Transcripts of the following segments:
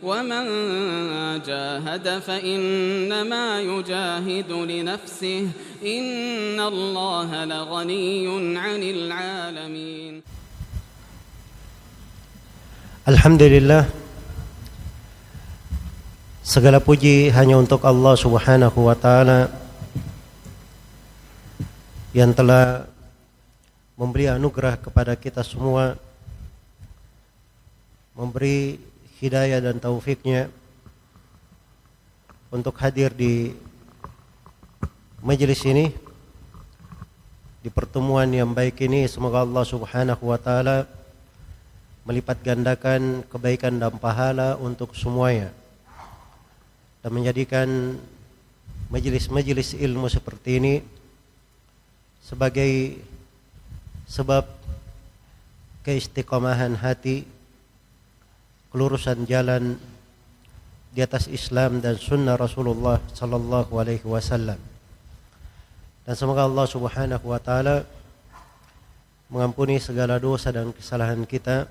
ومن جاهد فإنما يجاهد لنفسه إن الله لغني عن العالمين الحمد لله Segala puji hanya untuk Allah Subhanahu wa taala yang telah memberi anugerah kepada kita semua memberi hidayah dan taufiknya untuk hadir di majelis ini di pertemuan yang baik ini. Semoga Allah Subhanahu wa taala melipat gandakan kebaikan dan pahala untuk semuanya dan menjadikan majelis-majelis ilmu seperti ini sebagai sebab keistiqomahan hati kelurusan jalan di atas Islam dan sunnah Rasulullah sallallahu alaihi wasallam dan semoga Allah Subhanahu wa taala mengampuni segala dosa dan kesalahan kita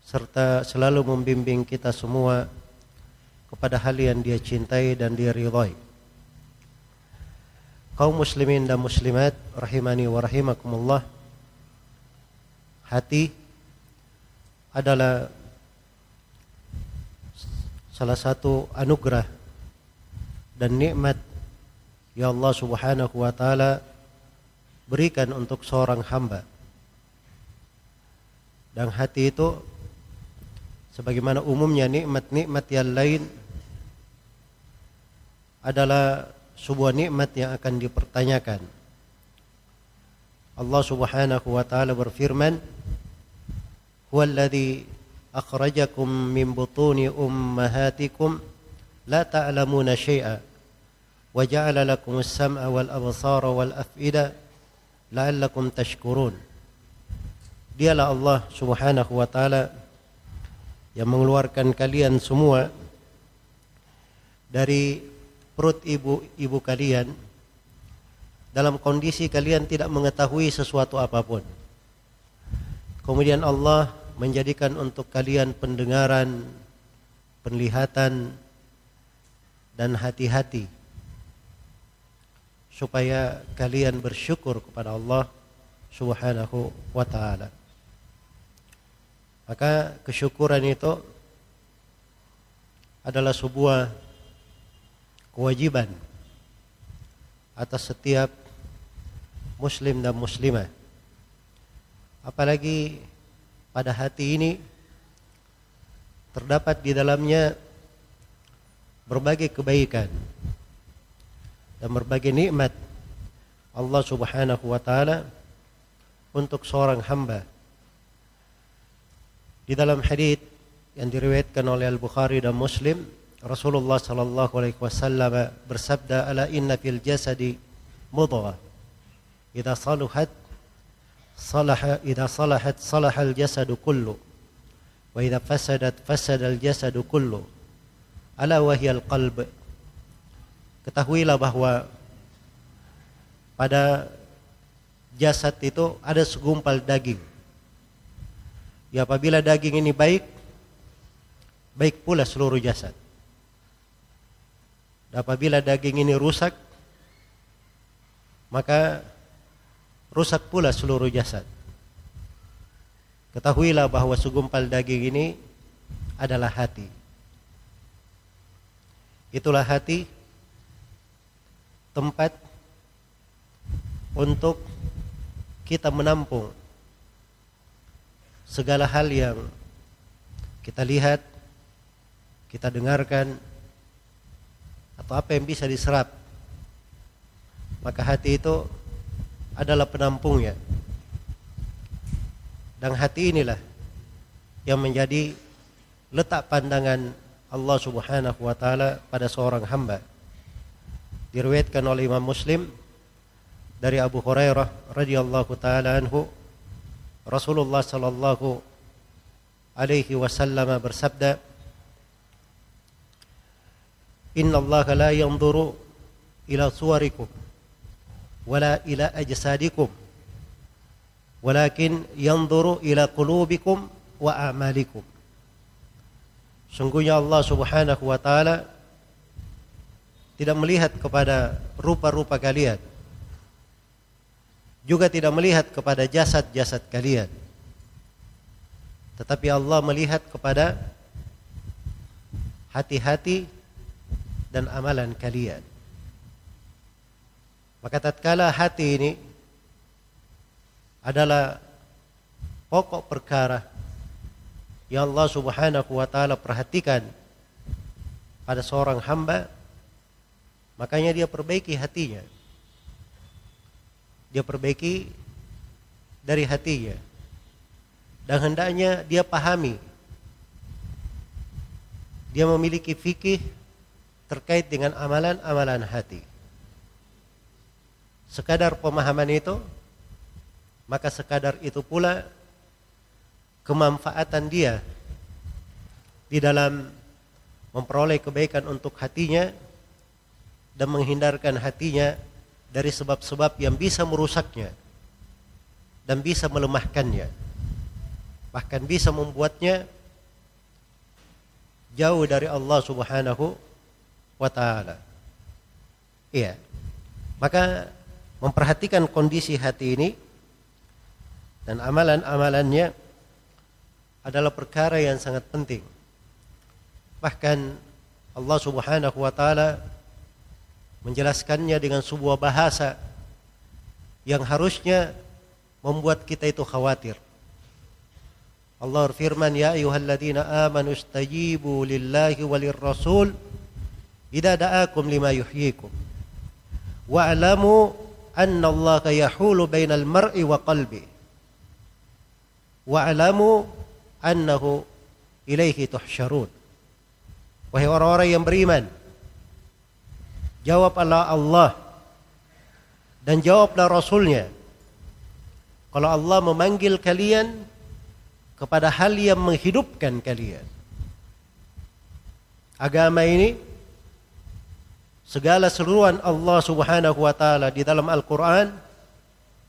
serta selalu membimbing kita semua kepada hal yang dia cintai dan dia ridhai. Kaum muslimin dan muslimat rahimani wa rahimakumullah. Hati adalah salah satu anugerah dan nikmat yang Allah Subhanahu wa taala berikan untuk seorang hamba. Dan hati itu sebagaimana umumnya nikmat-nikmat yang lain adalah sebuah nikmat yang akan dipertanyakan. Allah Subhanahu wa taala berfirman, "Huwallazi akhrajakum min butuni ummahatikum la ta'lamuna syai'a wa ja'ala lakum as-sam'a wal absara wal af'ida la'allakum tashkurun." Dialah Allah Subhanahu wa taala yang mengeluarkan kalian semua dari perut ibu-ibu kalian dalam kondisi kalian tidak mengetahui sesuatu apa pun. Kemudian Allah menjadikan untuk kalian pendengaran, penglihatan dan hati-hati supaya kalian bersyukur kepada Allah Subhanahu wa taala. Maka kesyukuran itu adalah sebuah kewajiban atas setiap muslim dan muslimah. Apalagi pada hati ini terdapat di dalamnya berbagai kebaikan dan berbagai nikmat Allah Subhanahu wa taala untuk seorang hamba. Di dalam hadis yang diriwayatkan oleh Al-Bukhari dan Muslim Rasulullah sallallahu alaihi wasallam bersabda ala inna fil jasadi mudghah idza saluhat salaha idza salahat salaha al jasadu kullu wa idza fasadat fasada al jasadu kullu ala wa hiya al qalb ketahuilah bahwa pada jasad itu ada segumpal daging. Ya apabila daging ini baik baik pula seluruh jasad. Apabila daging ini rusak maka rusak pula seluruh jasad. Ketahuilah bahwa segumpal daging ini adalah hati. Itulah hati tempat untuk kita menampung segala hal yang kita lihat, kita dengarkan, atau apa yang bisa diserap. Maka hati itu adalah penampungnya. Dan hati inilah yang menjadi letak pandangan Allah Subhanahu wa taala pada seorang hamba. Diriwayatkan oleh Imam Muslim dari Abu Hurairah radhiyallahu taala anhu Rasulullah sallallahu alaihi wasallam bersabda Inna Allah la yanzuru ila suwarikum ولا إلى أجسادكم ولكن ينظر إلى قلوبكم وأعمالكم Sungguhnya Allah Subhanahu wa taala tidak melihat kepada rupa-rupa kalian. Juga tidak melihat kepada jasad-jasad kalian. Tetapi Allah melihat kepada hati-hati dan amalan kalian. Maka tatkala hati ini adalah pokok perkara yang Allah Subhanahu wa taala perhatikan pada seorang hamba makanya dia perbaiki hatinya. Dia perbaiki dari hatinya. Dan hendaknya dia pahami. Dia memiliki fikih terkait dengan amalan-amalan hati sekadar pemahaman itu maka sekadar itu pula kemanfaatan dia di dalam memperoleh kebaikan untuk hatinya dan menghindarkan hatinya dari sebab-sebab yang bisa merusaknya dan bisa melemahkannya bahkan bisa membuatnya jauh dari Allah Subhanahu wa taala. Iya. Maka memperhatikan kondisi hati ini dan amalan-amalannya adalah perkara yang sangat penting. Bahkan Allah Subhanahu wa taala menjelaskannya dengan sebuah bahasa yang harusnya membuat kita itu khawatir. Allah berfirman, "Ya ayyuhalladzina amanu istajibu lillahi walir rasul idza da'akum lima yuhyikum." Wa'lamu anna Allah yahulu bainal mar'i wa qalbi. Wa'lamu annahu ilaihi tuhsyarun. Wahai orang-orang yang beriman, jawablah Allah dan jawablah Rasulnya. Kalau Allah memanggil kalian kepada hal yang menghidupkan kalian. Agama ini segala seruan Allah Subhanahu wa taala di dalam Al-Qur'an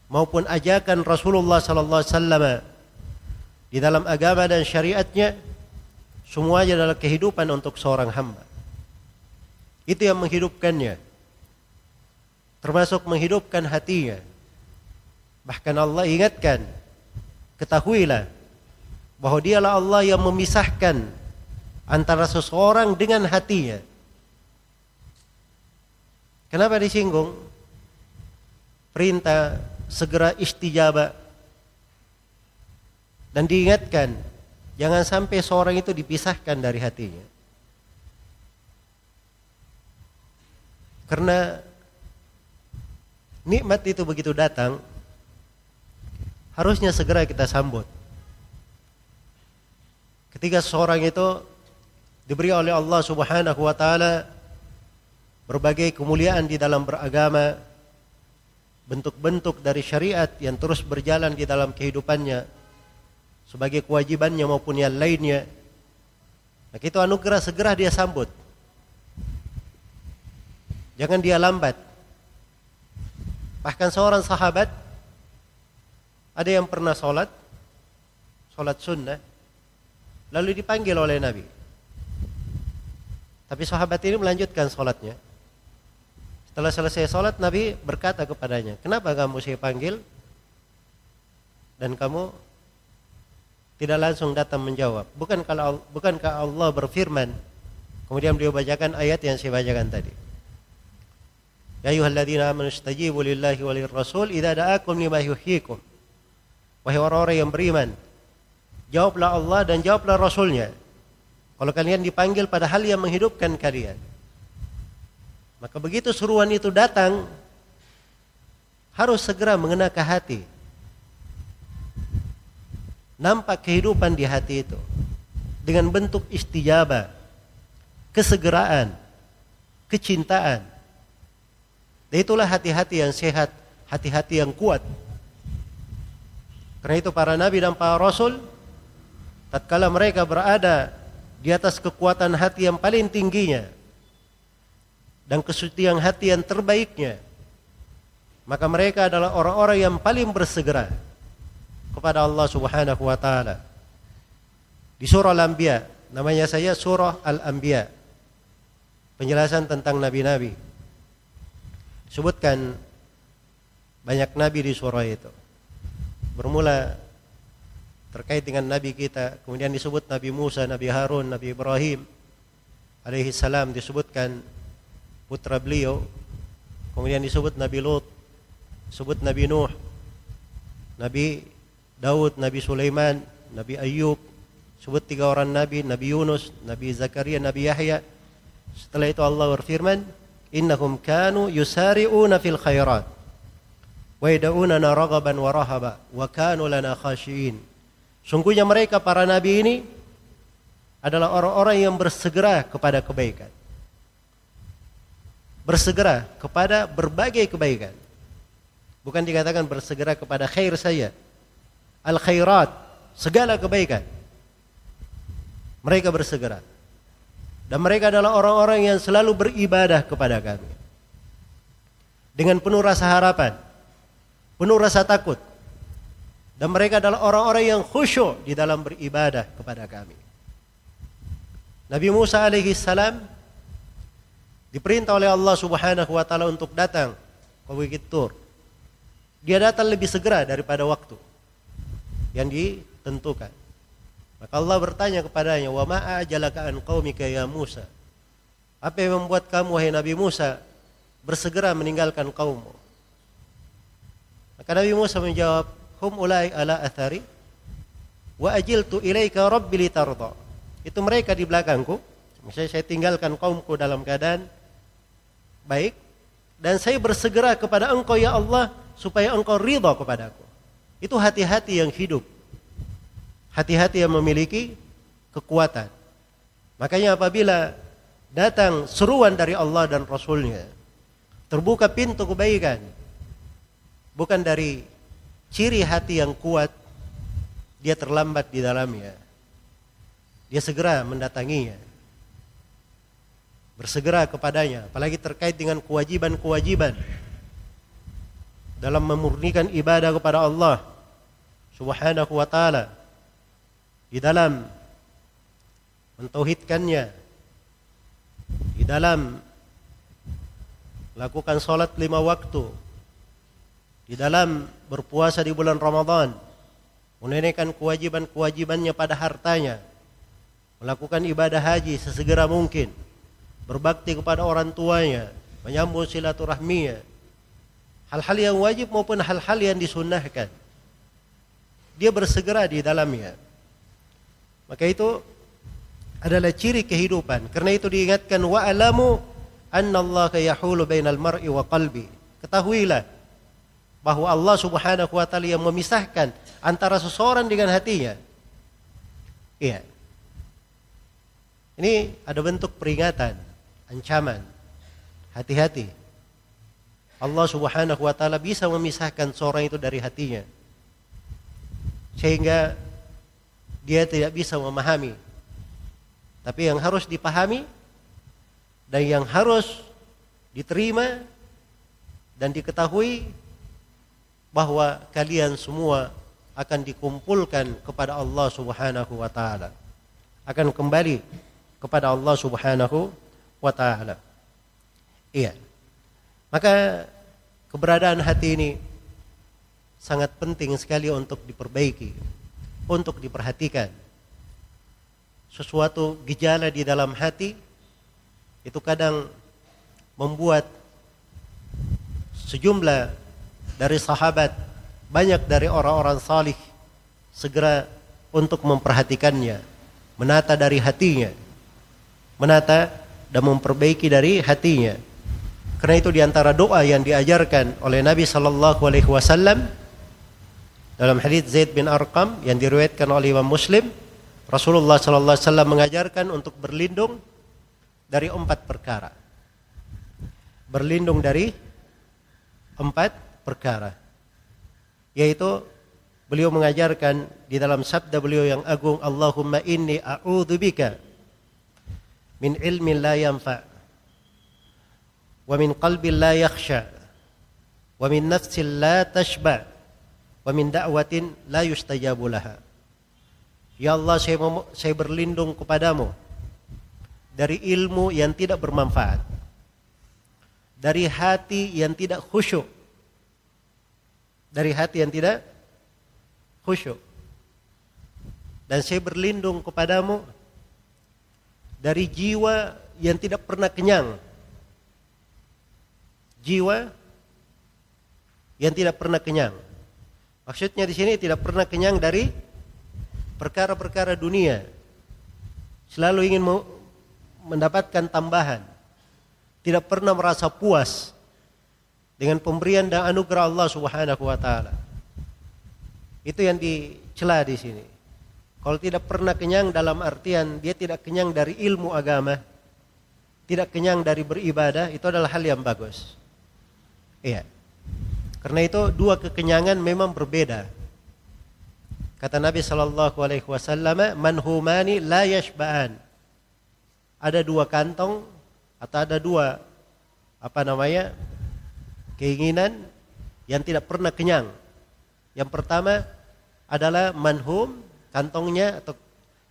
maupun ajakan Rasulullah sallallahu alaihi wasallam di dalam agama dan syariatnya semuanya adalah kehidupan untuk seorang hamba. Itu yang menghidupkannya. Termasuk menghidupkan hatinya. Bahkan Allah ingatkan, ketahuilah bahwa dialah Allah yang memisahkan antara seseorang dengan hatinya. Kenapa disinggung? Perintah segera istijabah dan diingatkan jangan sampai seorang itu dipisahkan dari hatinya. Karena nikmat itu begitu datang harusnya segera kita sambut. Ketika seorang itu diberi oleh Allah Subhanahu wa taala berbagai kemuliaan di dalam beragama, bentuk-bentuk dari syariat yang terus berjalan di dalam kehidupannya, sebagai kewajibannya maupun yang lainnya. Maka itu anugerah segera dia sambut. Jangan dia lambat. Bahkan seorang sahabat ada yang pernah sholat, sholat sunnah, lalu dipanggil oleh Nabi. Tapi sahabat ini melanjutkan sholatnya. Setelah selesai sholat, Nabi berkata kepadanya, kenapa kamu saya panggil? Dan kamu tidak langsung datang menjawab. Bukan kalau bukankah Allah berfirman kemudian beliau bacakan ayat yang saya bacakan tadi. Ya ayyuhalladzina amanu istajibu lillahi walir rasul idza da'akum lima yuhyikum. Wahai orang-orang yang beriman, jawablah Allah dan jawablah Rasulnya. Kalau kalian dipanggil pada hal yang menghidupkan kalian. Maka begitu seruan itu datang, harus segera mengena ke hati nampak kehidupan di hati itu dengan bentuk istijabah, kesegeraan, kecintaan. Dan itulah hati-hati yang sehat, hati-hati yang kuat. Karena itu para nabi dan para rasul tatkala mereka berada di atas kekuatan hati yang paling tingginya dan kesucian hati yang terbaiknya, maka mereka adalah orang-orang yang paling bersegera kepada Allah Subhanahu wa taala. Di surah Al-Anbiya namanya saya surah Al-Anbiya. Penjelasan tentang nabi-nabi. Sebutkan banyak nabi di surah itu. Bermula terkait dengan nabi kita, kemudian disebut Nabi Musa, Nabi Harun, Nabi Ibrahim alaihi salam disebutkan putra beliau. Kemudian disebut Nabi Lut, disebut Nabi Nuh, Nabi Daud, Nabi Sulaiman, Nabi Ayub, sebut tiga orang nabi, Nabi Yunus, Nabi Zakaria, Nabi Yahya. Setelah itu Allah berfirman, "Innahum kanu yusari'una fil khairat wa yad'unana raghaban wa rahaba wa kanu lana khashiyin." Sungguhnya mereka para nabi ini adalah orang-orang yang bersegera kepada kebaikan. Bersegera kepada berbagai kebaikan. Bukan dikatakan bersegera kepada khair saja. Al khairat, segala kebaikan. Mereka bersegera. Dan mereka adalah orang-orang yang selalu beribadah kepada kami. Dengan penuh rasa harapan. Penuh rasa takut. Dan mereka adalah orang-orang yang khusyuk di dalam beribadah kepada kami. Nabi Musa alaihi salam diperintah oleh Allah Subhanahu wa taala untuk datang ke Bukit Tur. Dia datang lebih segera daripada waktu yang ditentukan. Maka Allah bertanya kepadanya, "Wa ma ajalaka an ya Musa?" Apa yang membuat kamu wahai Nabi Musa bersegera meninggalkan kaummu? Maka Nabi Musa menjawab, "Hum ulai ala athari wa ajiltu ilaika rabbi litarda." Itu mereka di belakangku. Misalnya saya tinggalkan kaumku dalam keadaan baik dan saya bersegera kepada Engkau ya Allah supaya Engkau ridha kepadaku. Itu hati-hati yang hidup. Hati-hati yang memiliki kekuatan. Makanya apabila datang seruan dari Allah dan Rasulnya, terbuka pintu kebaikan, bukan dari ciri hati yang kuat, dia terlambat di dalamnya. Dia segera mendatanginya. Bersegera kepadanya, apalagi terkait dengan kewajiban-kewajiban dalam memurnikan ibadah kepada Allah Subhanahu wa taala di dalam mentauhidkannya di dalam lakukan sholat lima waktu di dalam berpuasa di bulan Ramadan menunaikan kewajiban-kewajibannya pada hartanya melakukan ibadah haji sesegera mungkin berbakti kepada orang tuanya menyambung silaturahminya hal-hal yang wajib maupun hal-hal yang disunnahkan dia bersegera di dalamnya maka itu adalah ciri kehidupan. Karena itu diingatkan wa alamu anna Allah yahulu bainal mar'i wa qalbi. Ketahuilah bahwa Allah Subhanahu wa taala yang memisahkan antara seseorang dengan hatinya. Iya. Ini ada bentuk peringatan, ancaman. Hati-hati. Allah Subhanahu wa taala bisa memisahkan seorang itu dari hatinya. Sehingga dia tidak bisa memahami. Tapi yang harus dipahami dan yang harus diterima dan diketahui bahwa kalian semua akan dikumpulkan kepada Allah Subhanahu wa taala. Akan kembali kepada Allah Subhanahu wa taala. Iya. Maka keberadaan hati ini sangat penting sekali untuk diperbaiki untuk diperhatikan. Sesuatu gejala di dalam hati itu kadang membuat sejumlah dari sahabat, banyak dari orang-orang salih segera untuk memperhatikannya, menata dari hatinya, menata dan memperbaiki dari hatinya. Karena itu di antara doa yang diajarkan oleh Nabi Sallallahu Alaihi Wasallam dalam hadis Zaid bin Arqam yang diriwayatkan oleh Imam Muslim, Rasulullah sallallahu alaihi wasallam mengajarkan untuk berlindung dari empat perkara. Berlindung dari empat perkara. Yaitu beliau mengajarkan di dalam sabda beliau yang agung, Allahumma inni a'udzubika min ilmin la yanfa wa min qalbin la yakhsha wa min nafsin la tashba' wa min da'watin la yustajabu laha Ya Allah saya, saya berlindung kepadamu dari ilmu yang tidak bermanfaat. Dari hati yang tidak khusyuk. Dari hati yang tidak khusyuk. Dan saya berlindung kepadamu dari jiwa yang tidak pernah kenyang. Jiwa yang tidak pernah kenyang. Maksudnya di sini tidak pernah kenyang dari perkara-perkara dunia. Selalu ingin mendapatkan tambahan. Tidak pernah merasa puas dengan pemberian dan anugerah Allah Subhanahu wa taala. Itu yang dicela di sini. Kalau tidak pernah kenyang dalam artian dia tidak kenyang dari ilmu agama, tidak kenyang dari beribadah, itu adalah hal yang bagus. Iya. Karena itu dua kekenyangan memang berbeda. Kata Nabi Shallallahu Alaihi Wasallam, manhumani la yashba'an. Ada dua kantong atau ada dua apa namanya keinginan yang tidak pernah kenyang. Yang pertama adalah manhum kantongnya atau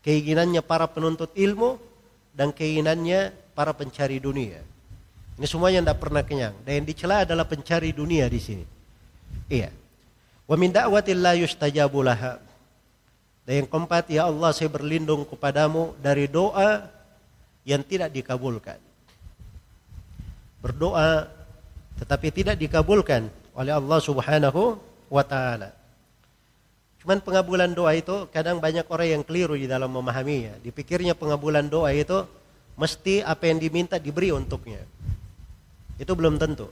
keinginannya para penuntut ilmu dan keinginannya para pencari dunia. Ini semuanya tidak pernah kenyang. Dan yang dicela adalah pencari dunia di sini. Iya. Wa min da'watin la yustajabu laha. Dan yang keempat, ya Allah saya berlindung kepadamu dari doa yang tidak dikabulkan. Berdoa tetapi tidak dikabulkan oleh Allah Subhanahu wa taala. Cuman pengabulan doa itu kadang banyak orang yang keliru di dalam memahaminya. Dipikirnya pengabulan doa itu mesti apa yang diminta diberi untuknya. Itu belum tentu.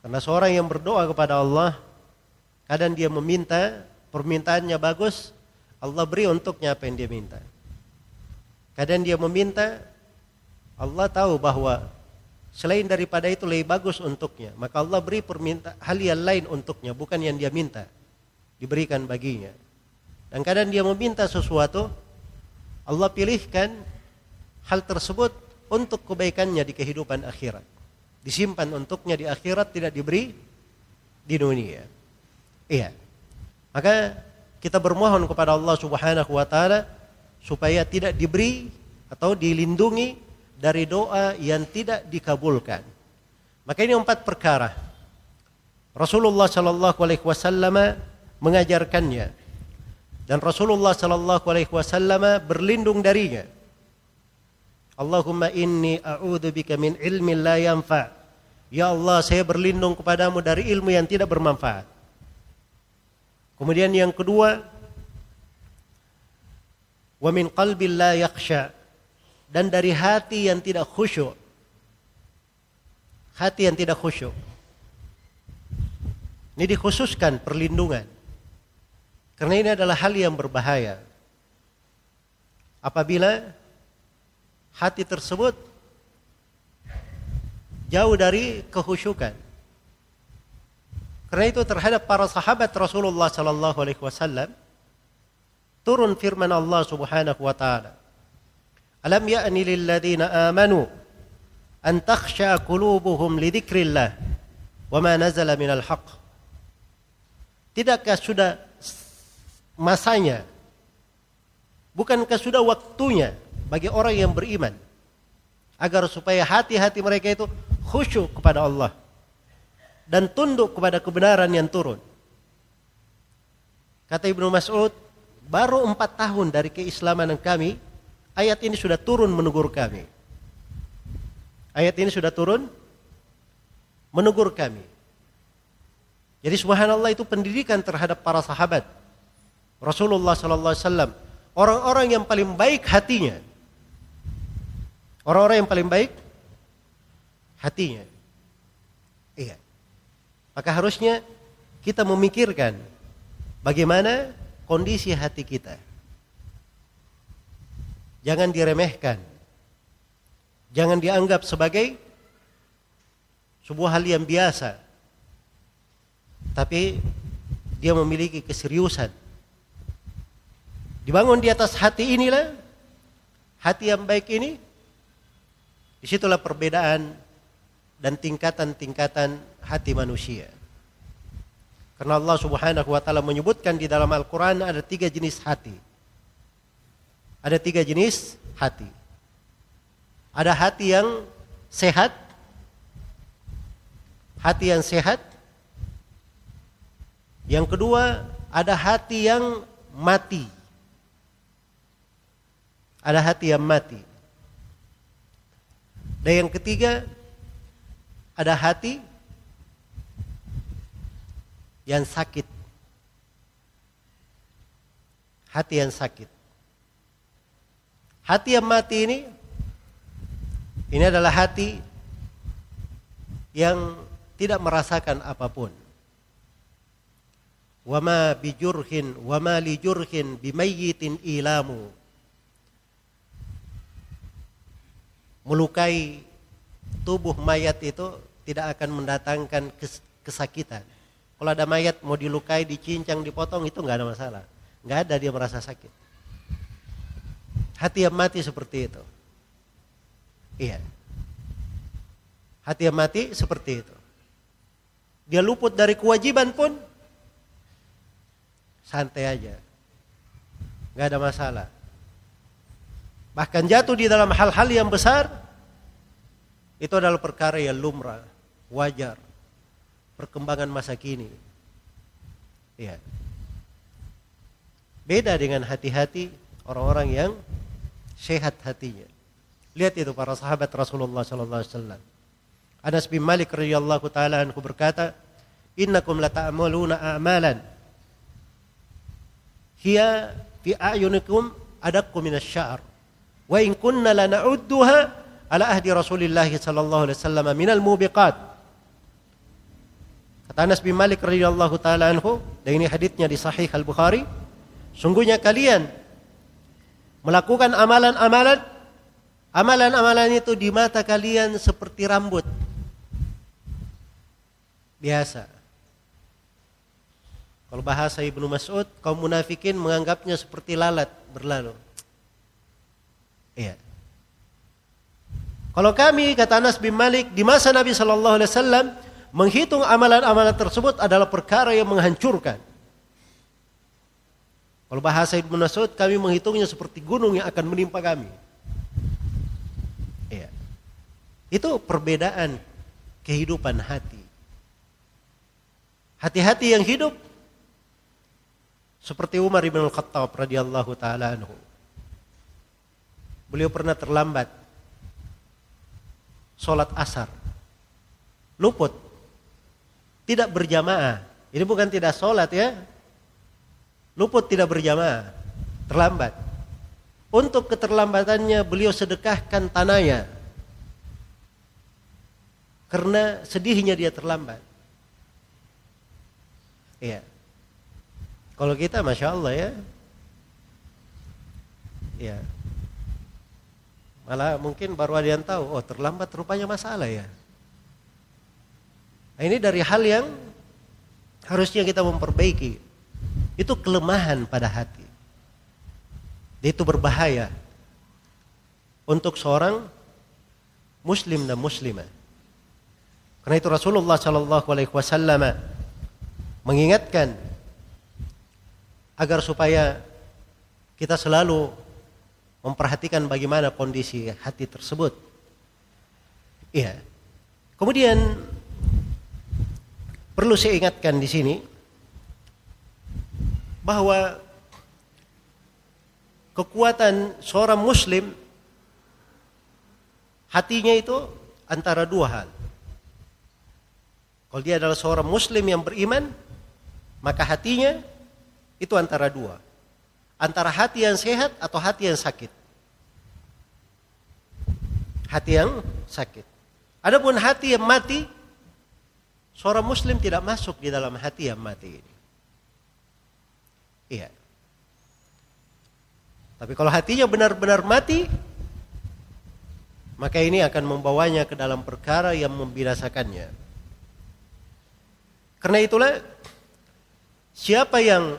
Karena seorang yang berdoa kepada Allah, kadang dia meminta, permintaannya bagus, Allah beri untuknya apa yang dia minta. Kadang dia meminta, Allah tahu bahwa selain daripada itu lebih bagus untuknya. Maka Allah beri perminta hal yang lain untuknya, bukan yang dia minta. Diberikan baginya. Dan kadang dia meminta sesuatu, Allah pilihkan hal tersebut untuk kebaikannya di kehidupan akhirat disimpan untuknya di akhirat tidak diberi di dunia. Iya. Maka kita bermohon kepada Allah Subhanahu wa taala supaya tidak diberi atau dilindungi dari doa yang tidak dikabulkan. Maka ini empat perkara. Rasulullah Shallallahu alaihi wasallam mengajarkannya dan Rasulullah Shallallahu alaihi wasallam berlindung darinya. Allahumma inni a'udzubika min ilmin la yanfa' Ya Allah, saya berlindung kepadamu dari ilmu yang tidak bermanfaat. Kemudian yang kedua, wa min qalbi la yakhsha dan dari hati yang tidak khusyuk. Hati yang tidak khusyuk. Ini dikhususkan perlindungan. Karena ini adalah hal yang berbahaya. Apabila hati tersebut jauh dari kehusyukan. Karena itu terhadap para sahabat Rasulullah sallallahu alaihi wasallam turun firman Allah Subhanahu wa taala. Alam ya'ni lil ladzina amanu an takhsha qulubuhum li wa ma nazala minal haqq. Tidakkah sudah masanya bukankah sudah waktunya bagi orang yang beriman agar supaya hati-hati mereka itu khusyuk kepada Allah dan tunduk kepada kebenaran yang turun. Kata Ibnu Mas'ud, baru empat tahun dari keislaman kami, ayat ini sudah turun menegur kami. Ayat ini sudah turun menegur kami. Jadi subhanallah itu pendidikan terhadap para sahabat. Rasulullah sallallahu alaihi wasallam, orang-orang yang paling baik hatinya. Orang-orang yang paling baik hatinya. Iya. Maka harusnya kita memikirkan bagaimana kondisi hati kita. Jangan diremehkan. Jangan dianggap sebagai sebuah hal yang biasa. Tapi dia memiliki keseriusan. Dibangun di atas hati inilah hati yang baik ini di situlah perbedaan dan tingkatan-tingkatan hati manusia. Karena Allah Subhanahu wa taala menyebutkan di dalam Al-Qur'an ada tiga jenis hati. Ada tiga jenis hati. Ada hati yang sehat, hati yang sehat. Yang kedua, ada hati yang mati. Ada hati yang mati. Dan yang ketiga, ada hati yang sakit. Hati yang sakit. Hati yang mati ini ini adalah hati yang tidak merasakan apa pun. Wama bijurhin wama lijurhin bimayyitin ilamu. Melukai tubuh mayat itu tidak akan mendatangkan kesakitan. Kalau ada mayat mau dilukai, dicincang, dipotong itu nggak ada masalah. Nggak ada dia merasa sakit. Hati yang mati seperti itu. Iya. Hati yang mati seperti itu. Dia luput dari kewajiban pun santai aja. Nggak ada masalah. Bahkan jatuh di dalam hal-hal yang besar itu adalah perkara yang lumrah, wajar. Perkembangan masa kini. Iya. Beda dengan hati-hati orang-orang yang sehat hatinya. Lihat itu para sahabat Rasulullah sallallahu alaihi wasallam. Anas bin Malik radhiyallahu taala anhu berkata, "Innakum lata'maluna a'malan hiya fi a'yunikum adakku minasy-sya'r wa in kunna lana'udduha ala ahdi Rasulillah sallallahu alaihi wasallam minal mubiqat." Kata Anas bin Malik radhiyallahu taala anhu, dan ini hadisnya di Sahih Al-Bukhari, sungguhnya kalian melakukan amalan-amalan Amalan-amalan itu di mata kalian seperti rambut. Biasa. Kalau bahasa Ibnu Mas'ud, kaum munafikin menganggapnya seperti lalat berlalu. Iya. Kalau kami kata Anas bin Malik di masa Nabi Shallallahu Alaihi Wasallam menghitung amalan-amalan tersebut adalah perkara yang menghancurkan. Kalau bahasa Ibnu Mas'ud kami menghitungnya seperti gunung yang akan menimpa kami. Itu perbedaan kehidupan hati. Hati-hati yang hidup seperti Umar bin Al-Khattab radhiyallahu taala anhu. Beliau pernah terlambat sholat asar. Luput. Tidak berjamaah. Ini bukan tidak sholat ya. Luput tidak berjamaah. Terlambat. Untuk keterlambatannya beliau sedekahkan tanahnya karena sedihnya dia terlambat. Iya. Kalau kita Masya Allah ya. Iya. Malah mungkin baru ada yang tahu, oh terlambat rupanya masalah ya. Nah, ini dari hal yang harusnya kita memperbaiki. Itu kelemahan pada hati. Itu berbahaya untuk seorang muslim dan muslimah. Karena itu Rasulullah Shallallahu Alaihi Wasallam mengingatkan agar supaya kita selalu memperhatikan bagaimana kondisi hati tersebut. Iya. Kemudian perlu saya ingatkan di sini bahwa kekuatan seorang muslim hatinya itu antara dua hal. Kalau dia adalah seorang muslim yang beriman, maka hatinya itu antara dua. Antara hati yang sehat atau hati yang sakit. Hati yang sakit. Adapun hati yang mati, seorang muslim tidak masuk di dalam hati yang mati ini. Iya. Tapi kalau hatinya benar-benar mati, maka ini akan membawanya ke dalam perkara yang membinasakannya. Karena itulah siapa yang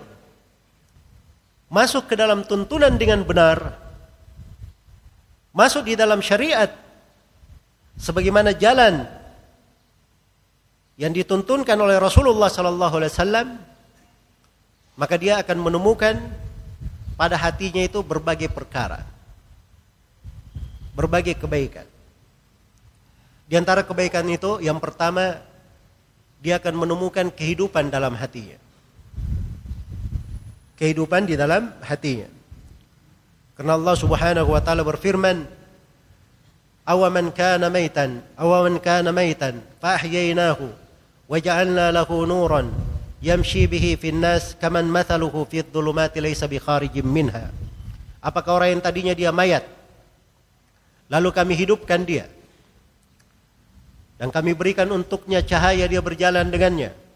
masuk ke dalam tuntunan dengan benar, masuk di dalam syariat sebagaimana jalan yang dituntunkan oleh Rasulullah sallallahu alaihi wasallam, maka dia akan menemukan pada hatinya itu berbagai perkara. Berbagai kebaikan. Di antara kebaikan itu yang pertama dia akan menemukan kehidupan dalam hatinya. Kehidupan di dalam hatinya. Karena Allah Subhanahu wa taala berfirman, "Awaman kana maitan, awaman kana maitan, fa ahyaynahu wa ja'alna lahu nuran yamshi bihi fin nas kaman mathaluhu fi dhulumati laysa bi kharijin minha." Apakah orang yang tadinya dia mayat lalu kami hidupkan dia dan kami berikan untuknya cahaya dia berjalan dengannya?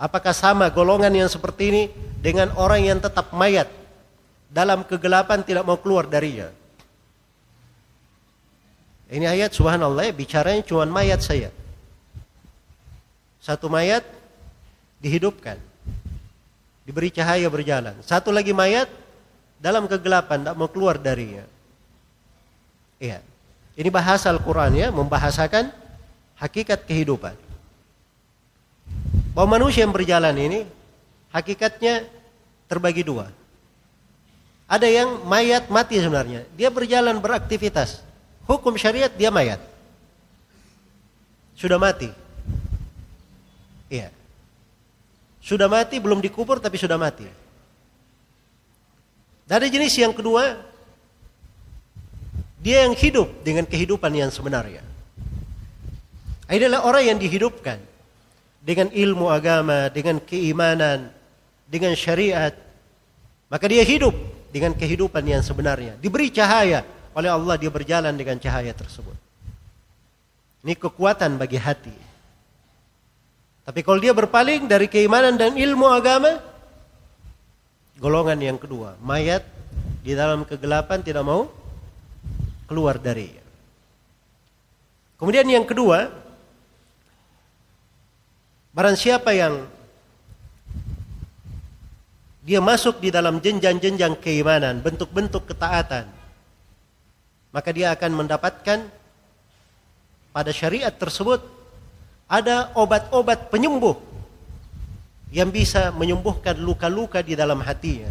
Apakah sama golongan yang seperti ini dengan orang yang tetap mayat dalam kegelapan tidak mau keluar darinya. Ini ayat subhanallah ya, bicaranya cuma mayat saya. Satu mayat dihidupkan. Diberi cahaya berjalan. Satu lagi mayat dalam kegelapan tidak mau keluar darinya. Iya. Ini bahasa Al-Quran ya, membahasakan hakikat kehidupan. Bahwa manusia yang berjalan ini hakikatnya terbagi dua. Ada yang mayat mati sebenarnya. Dia berjalan beraktivitas. Hukum syariat dia mayat. Sudah mati. Iya. Sudah mati belum dikubur tapi sudah mati. Ada jenis yang kedua, dia yang hidup dengan kehidupan yang sebenarnya. Adalah orang yang dihidupkan dengan ilmu agama, dengan keimanan, dengan syariat. Maka dia hidup dengan kehidupan yang sebenarnya. Diberi cahaya oleh Allah dia berjalan dengan cahaya tersebut. Ini kekuatan bagi hati. Tapi kalau dia berpaling dari keimanan dan ilmu agama, golongan yang kedua, mayat di dalam kegelapan tidak mau keluar dari. Kemudian yang kedua, barang siapa yang dia masuk di dalam jenjang-jenjang keimanan, bentuk-bentuk ketaatan, maka dia akan mendapatkan pada syariat tersebut ada obat-obat penyembuh yang bisa menyembuhkan luka-luka di dalam hatinya.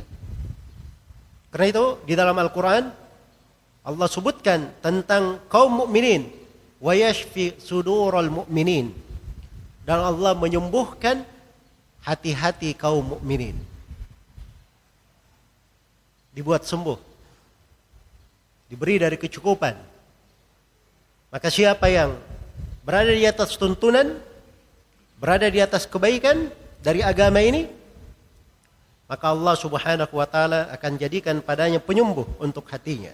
Karena itu di dalam Al-Quran Allah sebutkan tentang kaum mukminin wa yashfi sudurul mu'minin dan Allah menyembuhkan hati-hati kaum mukminin dibuat sembuh. Diberi dari kecukupan. Maka siapa yang berada di atas tuntunan, berada di atas kebaikan dari agama ini, maka Allah Subhanahu wa taala akan jadikan padanya penyembuh untuk hatinya.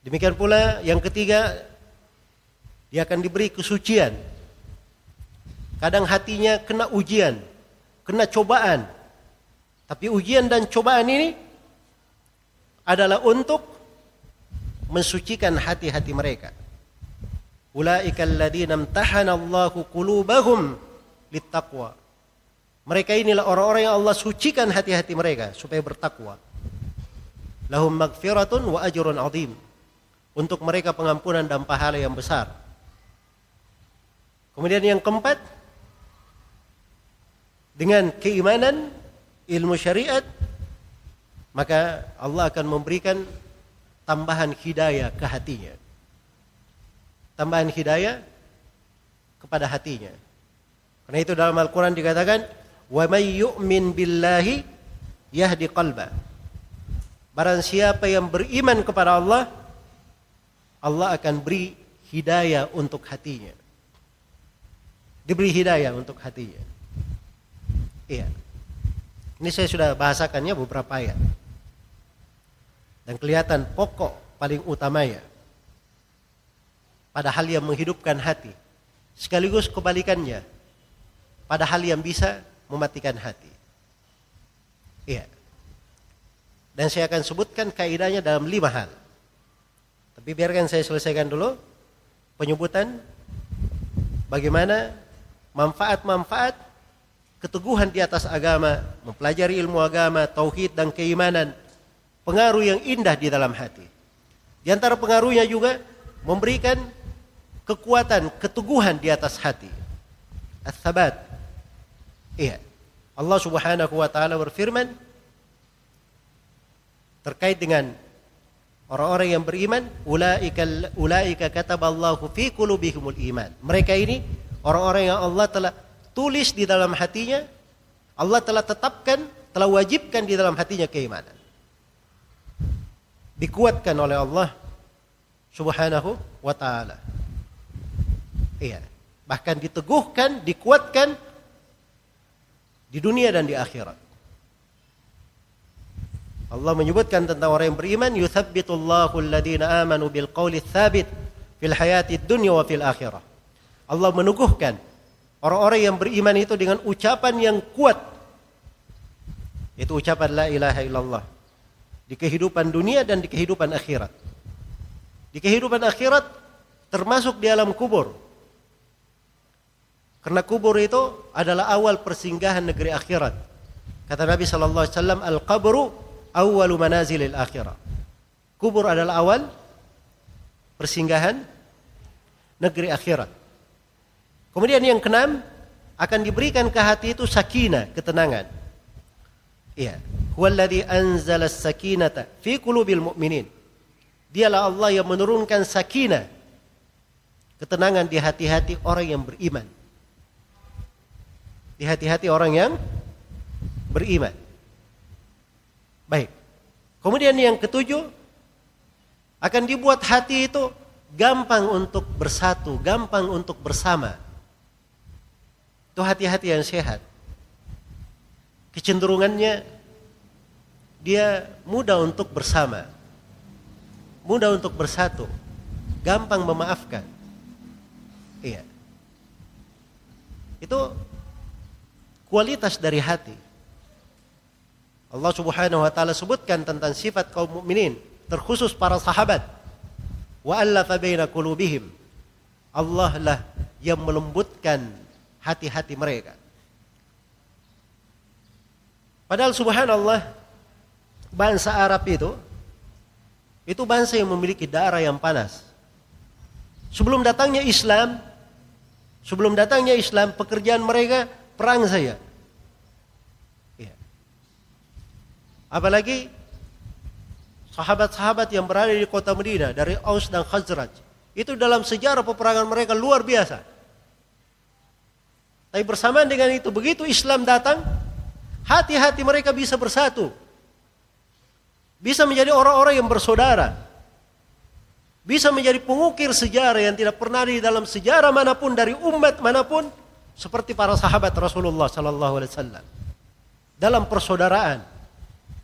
Demikian pula yang ketiga, dia akan diberi kesucian. Kadang hatinya kena ujian, kena cobaan. Tapi ujian dan cobaan ini adalah untuk mensucikan hati-hati mereka. Ulaika alladziina imtahana Allahu qulubahum littaqwa. Mereka inilah orang-orang yang Allah sucikan hati-hati mereka supaya bertakwa. Lahum magfiratun wa ajrun azim. Untuk mereka pengampunan dan pahala yang besar. Kemudian yang keempat, dengan keimanan, ilmu syariat, maka Allah akan memberikan tambahan hidayah ke hatinya. Tambahan hidayah kepada hatinya. Karena itu dalam Al-Quran dikatakan, Wa may yu'min billahi yahdi qalba. Barang siapa yang beriman kepada Allah, Allah akan beri hidayah untuk hatinya. Diberi hidayah untuk hatinya. Iya. Ini saya sudah bahasakannya beberapa ayat. Dan kelihatan pokok paling utamanya. Pada hal yang menghidupkan hati sekaligus kebalikannya. Pada hal yang bisa mematikan hati. Iya. Dan saya akan sebutkan kaidahnya dalam lima hal. Tapi biarkan saya selesaikan dulu penyebutan bagaimana manfaat-manfaat keteguhan di atas agama, mempelajari ilmu agama, tauhid dan keimanan pengaruh yang indah di dalam hati. Di antara pengaruhnya juga memberikan kekuatan, keteguhan di atas hati. As-sabat. Iya. Allah Subhanahu wa taala berfirman, terkait dengan orang-orang yang beriman, ulaika ulaika kataballahu fi qulubihimul iman. Mereka ini orang-orang yang Allah telah tulis di dalam hatinya, Allah telah tetapkan, telah wajibkan di dalam hatinya keimanan. Dikuatkan oleh Allah Subhanahu wa taala. Iya. Bahkan diteguhkan, dikuatkan di dunia dan di akhirat. Allah menyebutkan tentang orang yang beriman, yuthabbitullahu alladhina amanu bil qawli fil hayati dunya wa fil akhirah. Allah meneguhkan orang-orang yang beriman itu dengan ucapan yang kuat. Itu ucapan la ilaha illallah. Di kehidupan dunia dan di kehidupan akhirat. Di kehidupan akhirat termasuk di alam kubur. Karena kubur itu adalah awal persinggahan negeri akhirat. Kata Nabi sallallahu alaihi wasallam, "Al-qabru awwalu manazilil akhirah." Kubur adalah awal persinggahan negeri akhirat. Kemudian yang keenam akan diberikan ke hati itu sakinah, ketenangan. Iya. Huwallazi anzala as-sakinata fi qulubil mu'minin. Dialah Allah yang menurunkan sakinah, ketenangan di hati-hati orang yang beriman di hati-hati orang yang beriman. Baik. Kemudian yang ketujuh akan dibuat hati itu gampang untuk bersatu, gampang untuk bersama. Itu hati-hati yang sehat. Kecenderungannya dia mudah untuk bersama. Mudah untuk bersatu. Gampang memaafkan. Iya. Itu kualitas dari hati. Allah Subhanahu wa taala sebutkan tentang sifat kaum mukminin, terkhusus para sahabat. Wa baina qulubihim. Allah lah yang melembutkan hati-hati mereka. Padahal subhanallah bangsa Arab itu itu bangsa yang memiliki darah yang panas. Sebelum datangnya Islam, sebelum datangnya Islam, pekerjaan mereka perang saya. Ya. Apalagi sahabat-sahabat yang berada di kota Medina dari Aus dan Khazraj. Itu dalam sejarah peperangan mereka luar biasa. Tapi bersamaan dengan itu, begitu Islam datang, hati-hati mereka bisa bersatu. Bisa menjadi orang-orang yang bersaudara. Bisa menjadi pengukir sejarah yang tidak pernah di dalam sejarah mana pun dari umat mana pun seperti para sahabat Rasulullah sallallahu alaihi wasallam. Dalam persaudaraan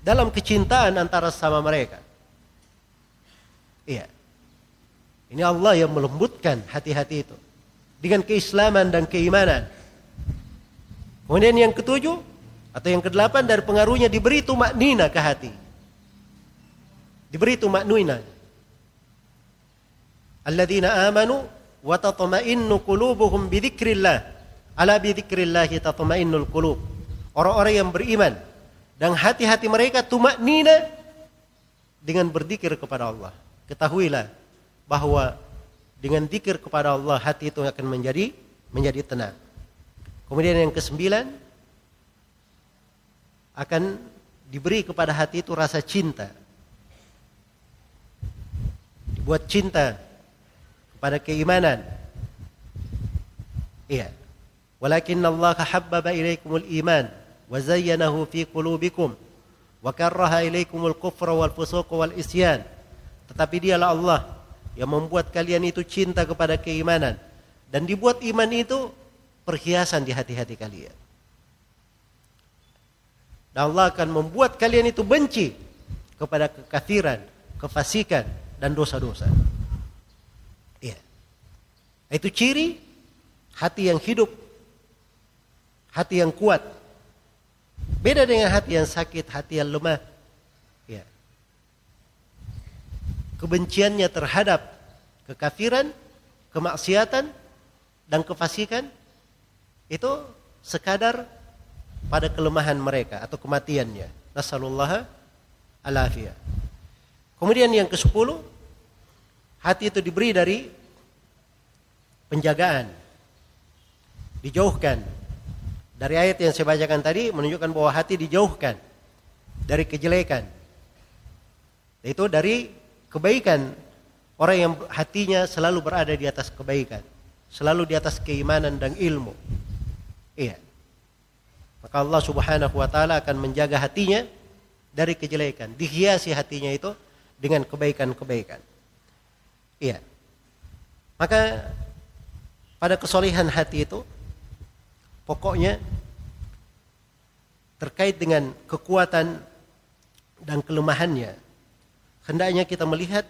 dalam kecintaan antara sama mereka. Iya. Ini Allah yang melembutkan hati-hati itu. Dengan keislaman dan keimanan kemudian yang ketujuh atau yang kedelapan dari pengaruhnya diberi tumak nina ke hati diberi tumak nina alladzina amanu wa tatma'innu qulubuhum bi dzikrillah Ala bi dzikrillahi tatmainnul qulub. Orang-orang yang beriman dan hati-hati mereka tumak nina dengan berzikir kepada Allah. Ketahuilah bahwa dengan zikir kepada Allah hati itu akan menjadi menjadi tenang. Kemudian yang kesembilan akan diberi kepada hati itu rasa cinta. Dibuat cinta kepada keimanan. Iya. Walakin Allah habbaba ilaikumul iman wa zayyanahu fi qulubikum wa karraha ilaikumul kufra wal fusuq wal isyan. Tetapi dialah Allah yang membuat kalian itu cinta kepada keimanan dan dibuat iman itu perhiasan di hati-hati kalian dan Allah akan membuat kalian itu benci kepada kekafiran, kefasikan dan dosa-dosa. Iya. Itu ciri hati yang hidup hati yang kuat. Beda dengan hati yang sakit, hati yang lemah. Ya. Kebenciannya terhadap kekafiran, kemaksiatan, dan kefasikan itu sekadar pada kelemahan mereka atau kematiannya. Nasallallahu alafiyah. Kemudian yang ke sepuluh, hati itu diberi dari penjagaan, dijauhkan dari ayat yang saya bacakan tadi menunjukkan bahwa hati dijauhkan dari kejelekan. Itu dari kebaikan orang yang hatinya selalu berada di atas kebaikan, selalu di atas keimanan dan ilmu. Iya. Maka Allah Subhanahu wa taala akan menjaga hatinya dari kejelekan, dihiasi hatinya itu dengan kebaikan-kebaikan. Iya. Maka pada kesolehan hati itu pokoknya terkait dengan kekuatan dan kelemahannya hendaknya kita melihat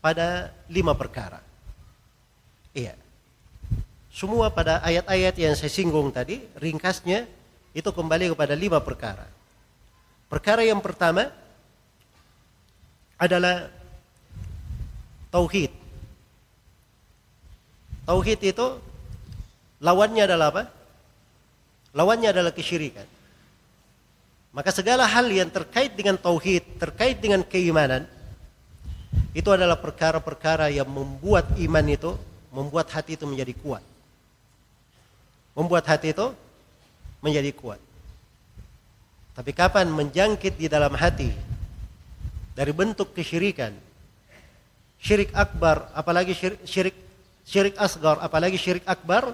pada lima perkara. Iya. Semua pada ayat-ayat yang saya singgung tadi, ringkasnya itu kembali kepada lima perkara. Perkara yang pertama adalah tauhid. Tauhid itu lawannya adalah apa? Lawannya adalah kesyirikan. Maka segala hal yang terkait dengan tauhid, terkait dengan keimanan, itu adalah perkara-perkara yang membuat iman itu, membuat hati itu menjadi kuat. Membuat hati itu menjadi kuat. Tapi kapan menjangkit di dalam hati dari bentuk kesyirikan, syirik akbar, apalagi syirik, syirik asgar, apalagi syirik akbar,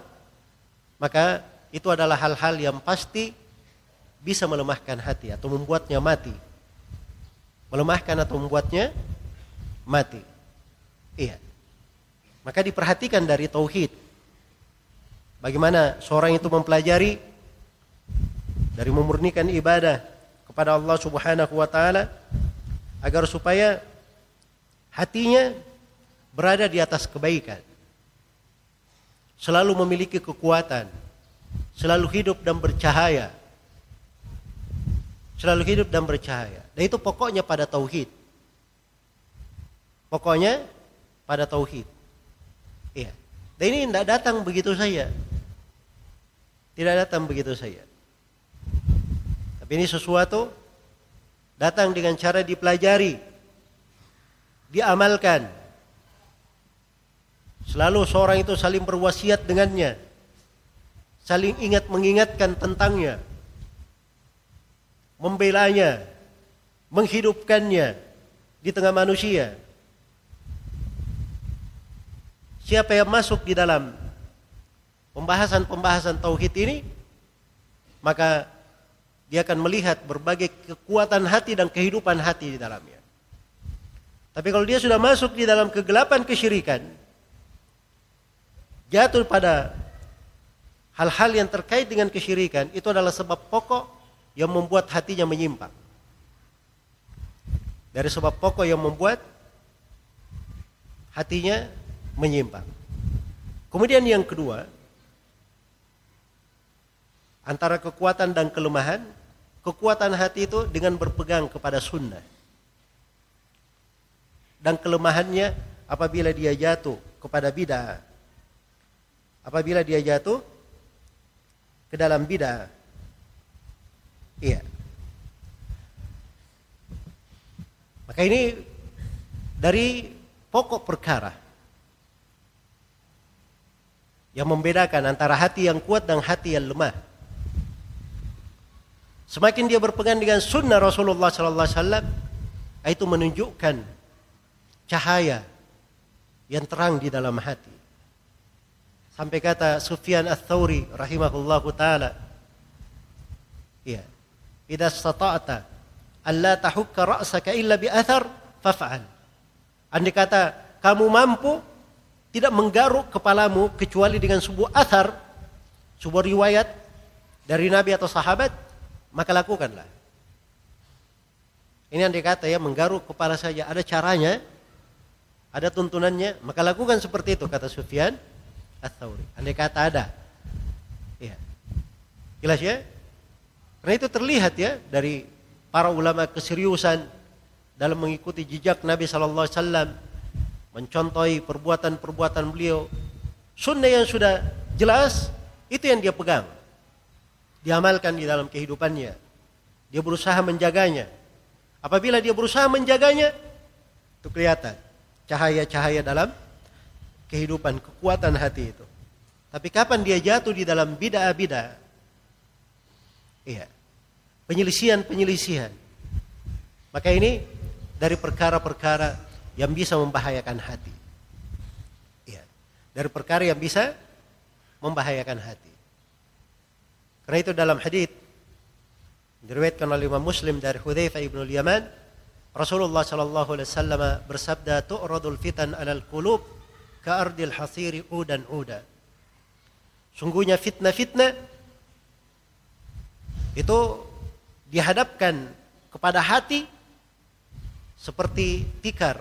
maka itu adalah hal-hal yang pasti bisa melemahkan hati atau membuatnya mati. Melemahkan atau membuatnya mati. Iya. Maka diperhatikan dari tauhid. Bagaimana seorang itu mempelajari dari memurnikan ibadah kepada Allah Subhanahu wa taala agar supaya hatinya berada di atas kebaikan. Selalu memiliki kekuatan, selalu hidup dan bercahaya Selalu hidup dan bercahaya. Dan itu pokoknya pada tauhid. Pokoknya pada tauhid. Iya. Dan ini tidak datang begitu saja. Tidak datang begitu saja. Tapi ini sesuatu datang dengan cara dipelajari, diamalkan. Selalu seorang itu saling berwasiat dengannya, saling ingat mengingatkan tentangnya membelanya, menghidupkannya di tengah manusia. Siapa yang masuk di dalam pembahasan-pembahasan tauhid ini, maka dia akan melihat berbagai kekuatan hati dan kehidupan hati di dalamnya. Tapi kalau dia sudah masuk di dalam kegelapan kesyirikan, jatuh pada hal-hal yang terkait dengan kesyirikan, itu adalah sebab pokok yang membuat hatinya menyimpang. Dari sebab pokok yang membuat hatinya menyimpang. Kemudian yang kedua, antara kekuatan dan kelemahan, kekuatan hati itu dengan berpegang kepada sunnah. Dan kelemahannya apabila dia jatuh kepada bid'ah. Apabila dia jatuh ke dalam bid'ah. Iya. Maka ini dari pokok perkara yang membedakan antara hati yang kuat dan hati yang lemah. Semakin dia berpegang dengan sunnah Rasulullah Sallallahu Alaihi Wasallam, itu menunjukkan cahaya yang terang di dalam hati. Sampai kata Sufyan Ats-Tsauri rahimahullahu taala, iya, idza stata'ta alla tahukka ra'saka illa bi athar faf'al. Andai kata kamu mampu tidak menggaruk kepalamu kecuali dengan sebuah athar, sebuah riwayat dari Nabi atau sahabat, maka lakukanlah. Ini andai kata ya menggaruk kepala saja ada caranya, ada tuntunannya, maka lakukan seperti itu kata Sufyan. Andai kata ada. Ya. Jelas ya? Karena itu terlihat ya dari para ulama keseriusan dalam mengikuti jejak Nabi Sallallahu Alaihi mencontohi perbuatan-perbuatan beliau. Sunnah yang sudah jelas itu yang dia pegang, diamalkan di dalam kehidupannya. Dia berusaha menjaganya. Apabila dia berusaha menjaganya, itu kelihatan cahaya-cahaya dalam kehidupan, kekuatan hati itu. Tapi kapan dia jatuh di dalam bid'ah-bid'ah? Iya penyelisihan-penyelisihan. Maka ini dari perkara-perkara yang bisa membahayakan hati. Ya. Dari perkara yang bisa membahayakan hati. Karena itu dalam hadis diriwayatkan oleh Imam Muslim dari Hudzaifah ibn Yaman, Rasulullah sallallahu alaihi wasallam bersabda, "Tu'radul fitan 'alal qulub ka'ardil hasiri udan uda." Sungguhnya fitnah-fitnah itu dihadapkan kepada hati seperti tikar.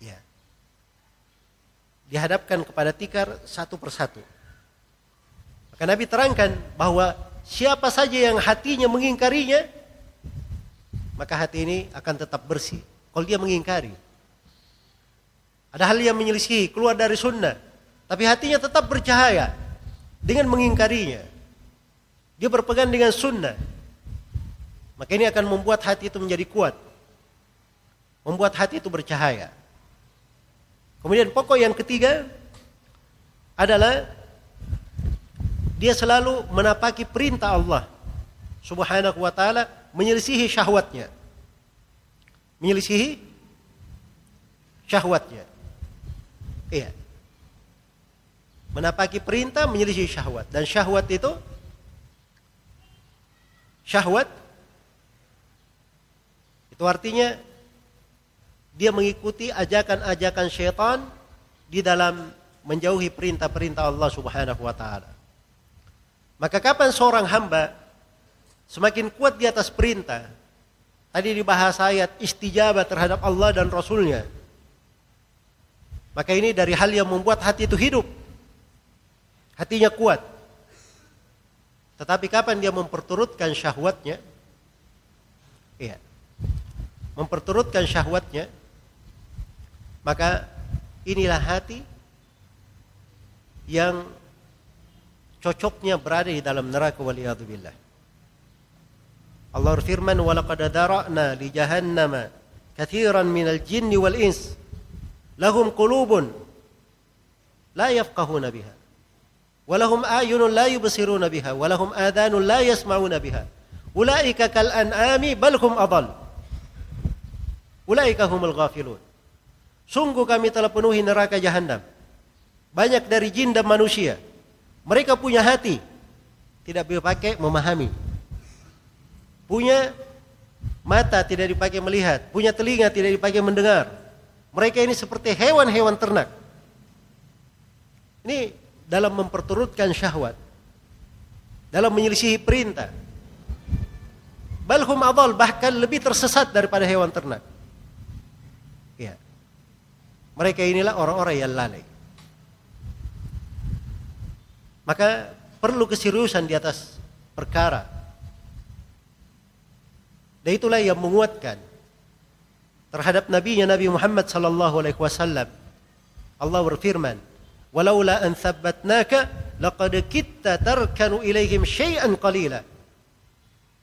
Ya. Dihadapkan kepada tikar satu persatu. Maka Nabi terangkan bahwa siapa saja yang hatinya mengingkarinya, maka hati ini akan tetap bersih. Kalau dia mengingkari. Ada hal yang menyelisih, keluar dari sunnah. Tapi hatinya tetap bercahaya dengan mengingkarinya. Dia berpegang dengan sunnah. Maka ini akan membuat hati itu menjadi kuat membuat hati itu bercahaya. Kemudian pokok yang ketiga adalah dia selalu menapaki perintah Allah Subhanahu wa taala menyelisihi syahwatnya. Menyelisihi syahwatnya. Iya. Menapaki perintah menyelisihi syahwat dan syahwat itu syahwat itu artinya dia mengikuti ajakan-ajakan syaitan di dalam menjauhi perintah-perintah Allah Subhanahu wa taala. Maka kapan seorang hamba semakin kuat di atas perintah, tadi dibahas ayat istijabah terhadap Allah dan Rasulnya. Maka ini dari hal yang membuat hati itu hidup. Hatinya kuat. Tetapi kapan dia memperturutkan syahwatnya? Iya. Memperturutkan syahwatnya, maka inilah hati yang cocoknya berada di dalam neraka waliyadzubillah. Allah berfirman walaqad dara'na li jahannama katsiran minal jinni wal ins lahum qulubun la yafqahuna biha walahum ayunun la yubsiruna biha walahum adhanun la yasma'una biha ulaika kal an'ami bal hum adall Sungguh kami telah penuhi neraka jahanam. Banyak dari jin dan manusia. Mereka punya hati. Tidak dipakai memahami. Punya mata tidak dipakai melihat. Punya telinga tidak dipakai mendengar. Mereka ini seperti hewan-hewan ternak. Ini dalam memperturutkan syahwat. Dalam menyelisihi perintah. Balhum adal bahkan lebih tersesat daripada hewan ternak. Ya. Mereka inilah orang-orang yang lalai. Maka perlu keseriusan di atas perkara. Dan itulah yang menguatkan terhadap nabinya Nabi Muhammad sallallahu alaihi wasallam. Allah berfirman, "Walaula an thabbatnaka laqad kitta tarkanu ilaihim syai'an qalila."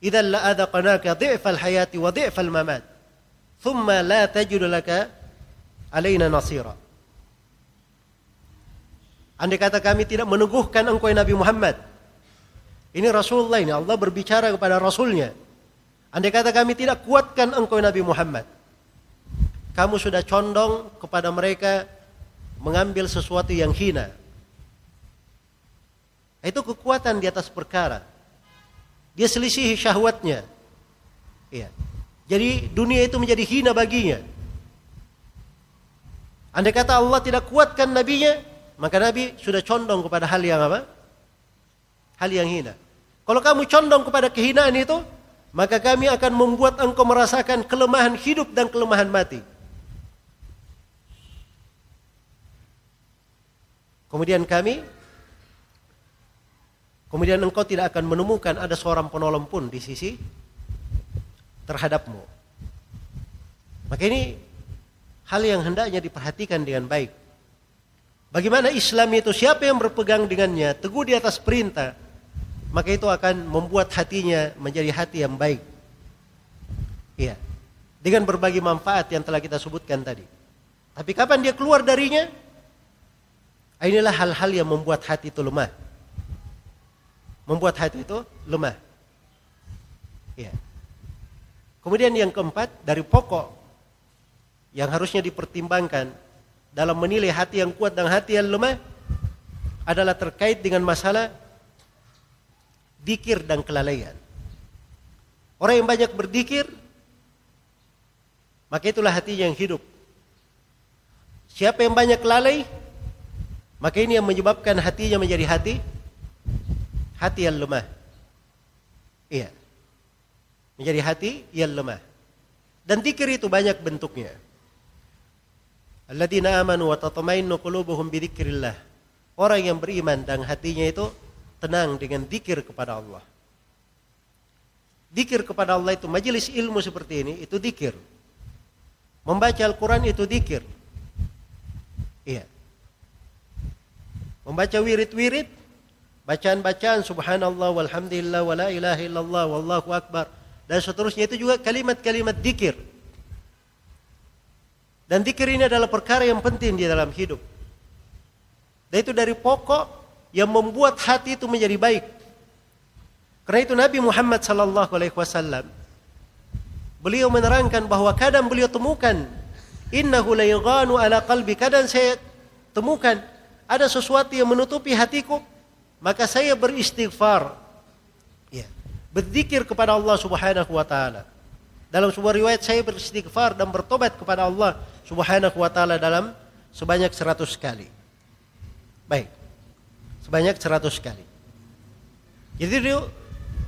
Idzan la adaqnaka dhi'fal hayati wa dhi'fal mamat. Thumma la tajidu laka alaina nasira. Andai kata kami tidak meneguhkan engkau Nabi Muhammad. Ini Rasulullah ini Allah berbicara kepada Rasulnya. Andai kata kami tidak kuatkan engkau Nabi Muhammad. Kamu sudah condong kepada mereka mengambil sesuatu yang hina. Itu kekuatan di atas perkara. Dia selisih syahwatnya. Iya. Jadi dunia itu menjadi hina baginya. Andai kata Allah tidak kuatkan nabinya, maka nabi sudah condong kepada hal yang apa? Hal yang hina. Kalau kamu condong kepada kehinaan itu, maka kami akan membuat engkau merasakan kelemahan hidup dan kelemahan mati. Kemudian kami Kemudian engkau tidak akan menemukan ada seorang penolong pun di sisi terhadapmu. Maka ini hal yang hendaknya diperhatikan dengan baik. Bagaimana Islam itu siapa yang berpegang dengannya, teguh di atas perintah, maka itu akan membuat hatinya menjadi hati yang baik. Iya. Dengan berbagai manfaat yang telah kita sebutkan tadi. Tapi kapan dia keluar darinya? Inilah hal-hal yang membuat hati itu lemah. Membuat hati itu lemah. Iya. Kemudian yang keempat dari pokok yang harusnya dipertimbangkan dalam menilai hati yang kuat dan hati yang lemah adalah terkait dengan masalah dikir dan kelalaian. Orang yang banyak berdikir, maka itulah hatinya yang hidup. Siapa yang banyak lalai, maka ini yang menyebabkan hatinya menjadi hati hati yang lemah. Iya. Menjadi hati yang lemah. Dan dikir itu banyak bentuknya. Alladzina amanu wa tatmainnu qulubuhum bi dzikrillah. Orang yang beriman dan hatinya itu tenang dengan dikir kepada Allah. Dikir kepada Allah itu majelis ilmu seperti ini itu dikir. Membaca Al-Quran itu dikir. Iya. Membaca wirid-wirid, bacaan-bacaan subhanallah walhamdulillah wala ilaha illallah wallahu akbar dan seterusnya itu juga kalimat-kalimat dikir. Dan dikir ini adalah perkara yang penting di dalam hidup. Dan itu dari pokok yang membuat hati itu menjadi baik. Karena itu Nabi Muhammad sallallahu alaihi wasallam beliau menerangkan bahwa kadang beliau temukan innahu la yughanu ala qalbi kadang saya temukan ada sesuatu yang menutupi hatiku maka saya beristighfar ya berzikir kepada Allah Subhanahu wa taala dalam sebuah riwayat saya beristighfar dan bertobat kepada Allah Subhanahu wa taala dalam sebanyak 100 kali baik sebanyak 100 kali jadi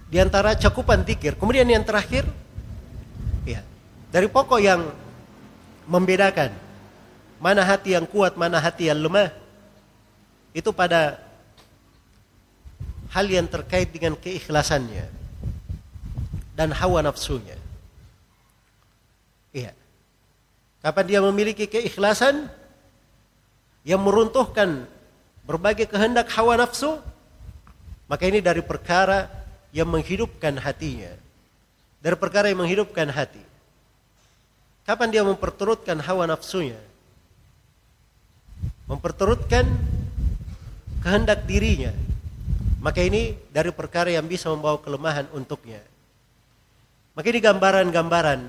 di antara cakupan zikir. Kemudian yang terakhir, ya, dari pokok yang membedakan mana hati yang kuat, mana hati yang lemah, itu pada hal yang terkait dengan keikhlasannya dan hawa nafsunya. Iya. Kapan dia memiliki keikhlasan yang meruntuhkan berbagai kehendak hawa nafsu, maka ini dari perkara yang menghidupkan hatinya. Dari perkara yang menghidupkan hati. Kapan dia memperturutkan hawa nafsunya? Memperturutkan kehendak dirinya. Maka ini dari perkara yang bisa membawa kelemahan untuknya. Maka ini gambaran-gambaran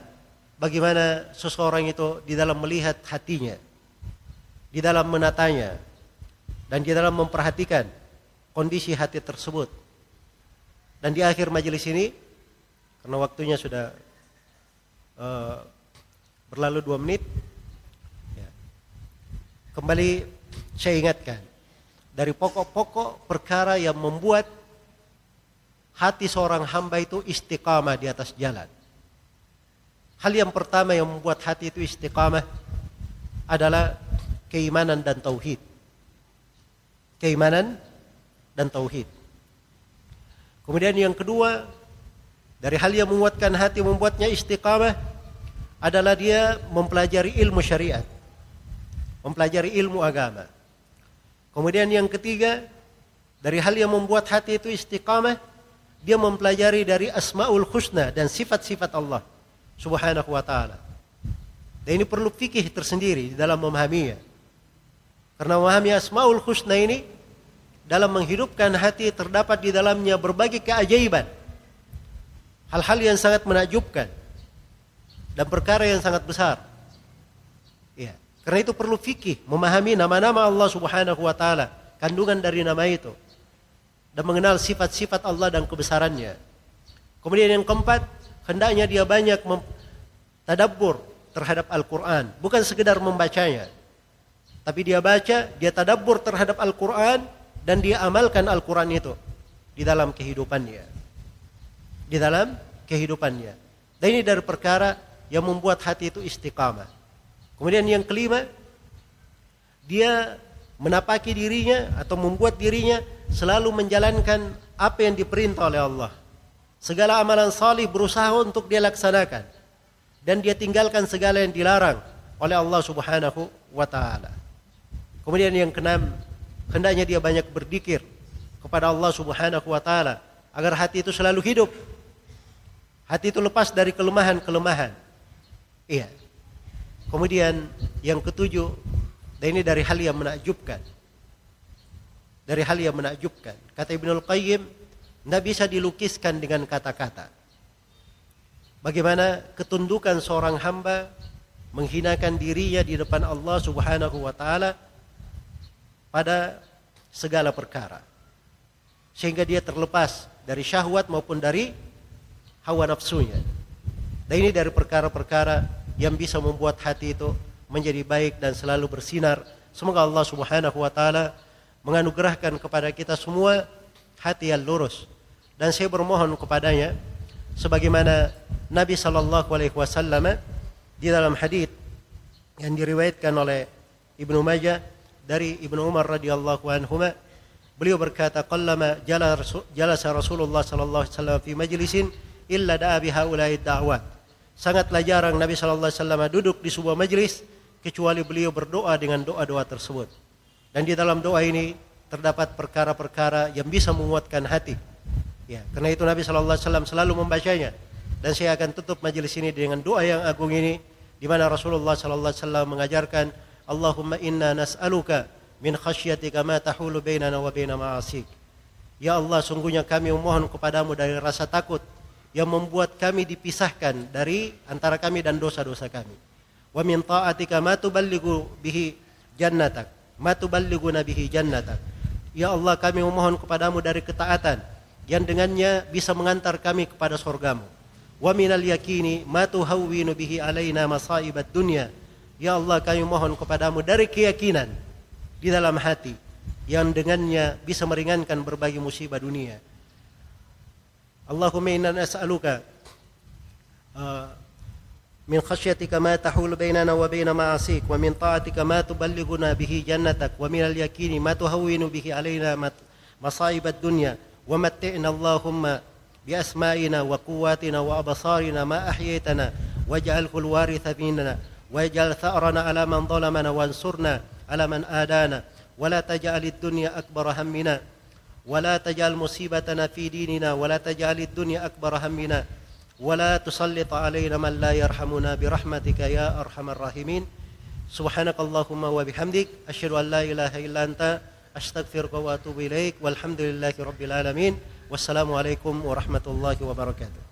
bagaimana seseorang itu di dalam melihat hatinya, di dalam menatanya, dan di dalam memperhatikan kondisi hati tersebut. Dan di akhir majelis ini, karena waktunya sudah uh, berlalu dua menit, ya, kembali saya ingatkan dari pokok-pokok perkara yang membuat hati seorang hamba itu istiqamah di atas jalan. Hal yang pertama yang membuat hati itu istiqamah adalah keimanan dan tauhid. Keimanan dan tauhid. Kemudian yang kedua, dari hal yang menguatkan hati membuatnya istiqamah adalah dia mempelajari ilmu syariat. Mempelajari ilmu agama. Kemudian yang ketiga, dari hal yang membuat hati itu istiqamah, dia mempelajari dari asmaul husna dan sifat-sifat Allah subhanahu wa ta'ala. Dan ini perlu fikih tersendiri dalam memahaminya. Karena memahami asmaul husna ini dalam menghidupkan hati terdapat di dalamnya berbagai keajaiban. Hal-hal yang sangat menakjubkan dan perkara yang sangat besar. Ya, karena itu perlu fikih, memahami nama-nama Allah Subhanahu wa taala, kandungan dari nama itu dan mengenal sifat-sifat Allah dan kebesarannya. Kemudian yang keempat, hendaknya dia banyak tadabbur terhadap Al-Qur'an, bukan sekedar membacanya. Tapi dia baca, dia tadabbur terhadap Al-Qur'an dan dia amalkan Al-Quran itu di dalam kehidupannya. Di dalam kehidupannya. Dan ini dari perkara yang membuat hati itu istiqamah. Kemudian yang kelima, dia menapaki dirinya atau membuat dirinya selalu menjalankan apa yang diperintah oleh Allah. Segala amalan salih berusaha untuk dia laksanakan. Dan dia tinggalkan segala yang dilarang oleh Allah subhanahu wa ta'ala. Kemudian yang keenam, hendaknya dia banyak berzikir kepada Allah Subhanahu wa taala agar hati itu selalu hidup. Hati itu lepas dari kelemahan-kelemahan. Iya. Kemudian yang ketujuh, dan ini dari hal yang menakjubkan. Dari hal yang menakjubkan. Kata Ibnul Qayyim, tidak bisa dilukiskan dengan kata-kata. Bagaimana ketundukan seorang hamba menghinakan dirinya di depan Allah Subhanahu wa taala pada segala perkara. Sehingga dia terlepas dari syahwat maupun dari hawa nafsunya. Dan ini dari perkara-perkara yang bisa membuat hati itu menjadi baik dan selalu bersinar. Semoga Allah Subhanahu wa taala menganugerahkan kepada kita semua hati yang lurus. Dan saya bermohon kepadanya sebagaimana Nabi sallallahu alaihi wasallam di dalam hadis yang diriwayatkan oleh Ibnu Majah dari Ibnu Umar radhiyallahu anhu beliau berkata qallama jalasa Rasulullah sallallahu alaihi wasallam fi majlisin illa da'a bi haula'i sangatlah jarang Nabi sallallahu alaihi wasallam duduk di sebuah majlis kecuali beliau berdoa dengan doa-doa tersebut. Dan di dalam doa ini terdapat perkara-perkara yang bisa menguatkan hati Ya, karena itu Nabi Shallallahu Alaihi Wasallam selalu membacanya. Dan saya akan tutup majelis ini dengan doa yang agung ini, di mana Rasulullah Shallallahu Alaihi Wasallam mengajarkan, Allahumma inna nas'aluka min khasyatika ma tahulu bainana wa baina ma'asik. Ya Allah, sungguhnya kami memohon kepadamu dari rasa takut yang membuat kami dipisahkan dari antara kami dan dosa-dosa kami. Wa min ta'atika ma tuballighu bihi jannatak, ma tuballighuna bihi jannatak. Ya Allah, kami memohon kepadamu dari ketaatan yang dengannya bisa mengantar kami kepada surgamu. Wa minal yakini ma tuhawwinu bihi alaina masaibat dunya. Ya Allah kami mohon kepadamu dari keyakinan di dalam hati yang dengannya bisa meringankan berbagai musibah dunia. Allahumma inna nas'aluka uh, من خشيتك ما تحول بيننا وبين معاصيك ومن طاعتك ما تبلغنا به جنتك ومن اليقين ما تهون به علينا مصائب الدنيا ومتعنا اللهم بأسمائنا وقواتنا وأبصارنا ما أحييتنا واجعله الوارث منا واجعل ثأرنا على من ظلمنا وانصرنا على من آدانا ولا تجعل الدنيا أكبر همنا ولا تجعل مصيبتنا في ديننا ولا تجعل الدنيا أكبر همنا ولا تسلط علينا من لا يرحمنا برحمتك يا أرحم الراحمين. سبحانك اللهم وبحمدك أشهد أن لا إله إلا أنت أستغفرك وأتوب إليك والحمد لله رب العالمين والسلام عليكم ورحمة الله وبركاته.